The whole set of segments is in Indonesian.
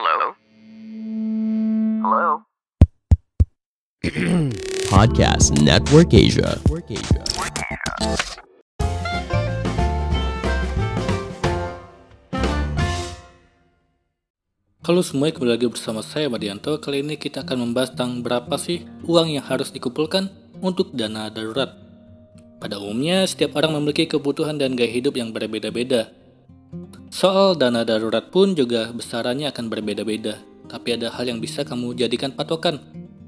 Hello? Hello? Podcast Network Asia. Halo semuanya, kembali lagi bersama saya Madianto. Kali ini kita akan membahas tentang berapa sih uang yang harus dikumpulkan untuk dana darurat. Pada umumnya, setiap orang memiliki kebutuhan dan gaya hidup yang berbeda-beda. Soal dana darurat pun juga besarannya akan berbeda-beda. Tapi ada hal yang bisa kamu jadikan patokan,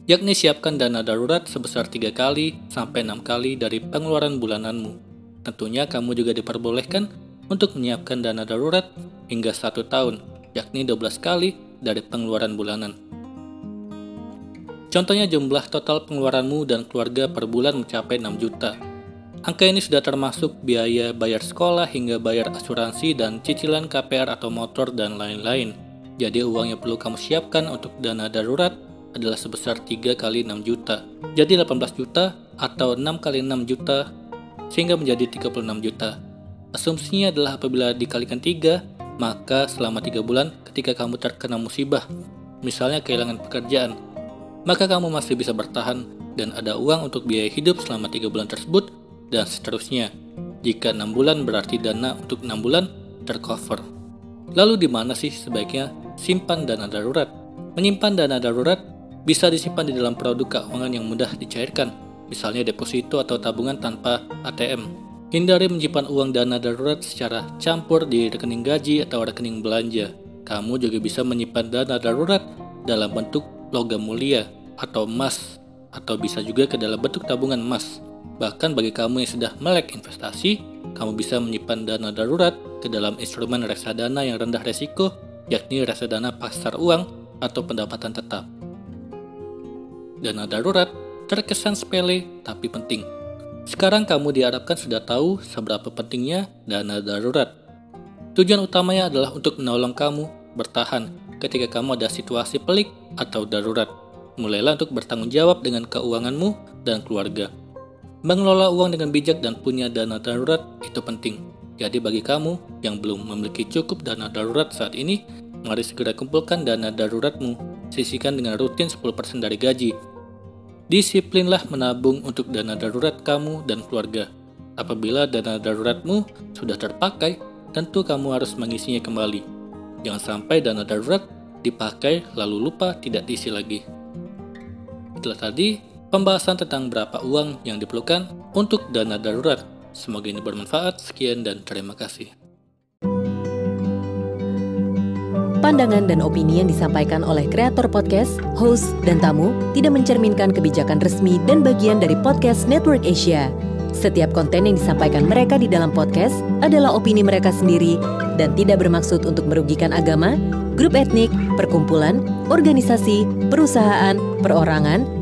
yakni siapkan dana darurat sebesar 3 kali sampai 6 kali dari pengeluaran bulananmu. Tentunya kamu juga diperbolehkan untuk menyiapkan dana darurat hingga satu tahun, yakni 12 kali dari pengeluaran bulanan. Contohnya jumlah total pengeluaranmu dan keluarga per bulan mencapai 6 juta. Angka ini sudah termasuk biaya bayar sekolah hingga bayar asuransi dan cicilan KPR atau motor dan lain-lain. Jadi uang yang perlu kamu siapkan untuk dana darurat adalah sebesar 3 kali 6 juta. Jadi 18 juta atau 6 kali 6 juta sehingga menjadi 36 juta. Asumsinya adalah apabila dikalikan 3, maka selama 3 bulan ketika kamu terkena musibah, misalnya kehilangan pekerjaan, maka kamu masih bisa bertahan dan ada uang untuk biaya hidup selama 3 bulan tersebut dan seterusnya. Jika 6 bulan berarti dana untuk 6 bulan tercover. Lalu di mana sih sebaiknya simpan dana darurat? Menyimpan dana darurat bisa disimpan di dalam produk keuangan yang mudah dicairkan, misalnya deposito atau tabungan tanpa ATM. Hindari menyimpan uang dana darurat secara campur di rekening gaji atau rekening belanja. Kamu juga bisa menyimpan dana darurat dalam bentuk logam mulia atau emas, atau bisa juga ke dalam bentuk tabungan emas. Bahkan bagi kamu yang sudah melek investasi, kamu bisa menyimpan dana darurat ke dalam instrumen reksadana yang rendah resiko, yakni reksadana pasar uang atau pendapatan tetap. Dana darurat terkesan sepele tapi penting. Sekarang kamu diharapkan sudah tahu seberapa pentingnya dana darurat. Tujuan utamanya adalah untuk menolong kamu bertahan ketika kamu ada situasi pelik atau darurat. Mulailah untuk bertanggung jawab dengan keuanganmu dan keluarga. Mengelola uang dengan bijak dan punya dana darurat itu penting. Jadi bagi kamu yang belum memiliki cukup dana darurat saat ini, mari segera kumpulkan dana daruratmu. Sisihkan dengan rutin 10% dari gaji. Disiplinlah menabung untuk dana darurat kamu dan keluarga. Apabila dana daruratmu sudah terpakai, tentu kamu harus mengisinya kembali. Jangan sampai dana darurat dipakai lalu lupa tidak diisi lagi. Itulah tadi pembahasan tentang berapa uang yang diperlukan untuk dana darurat. Semoga ini bermanfaat. Sekian dan terima kasih. Pandangan dan opini yang disampaikan oleh kreator podcast, host, dan tamu tidak mencerminkan kebijakan resmi dan bagian dari podcast Network Asia. Setiap konten yang disampaikan mereka di dalam podcast adalah opini mereka sendiri dan tidak bermaksud untuk merugikan agama, grup etnik, perkumpulan, organisasi, perusahaan, perorangan,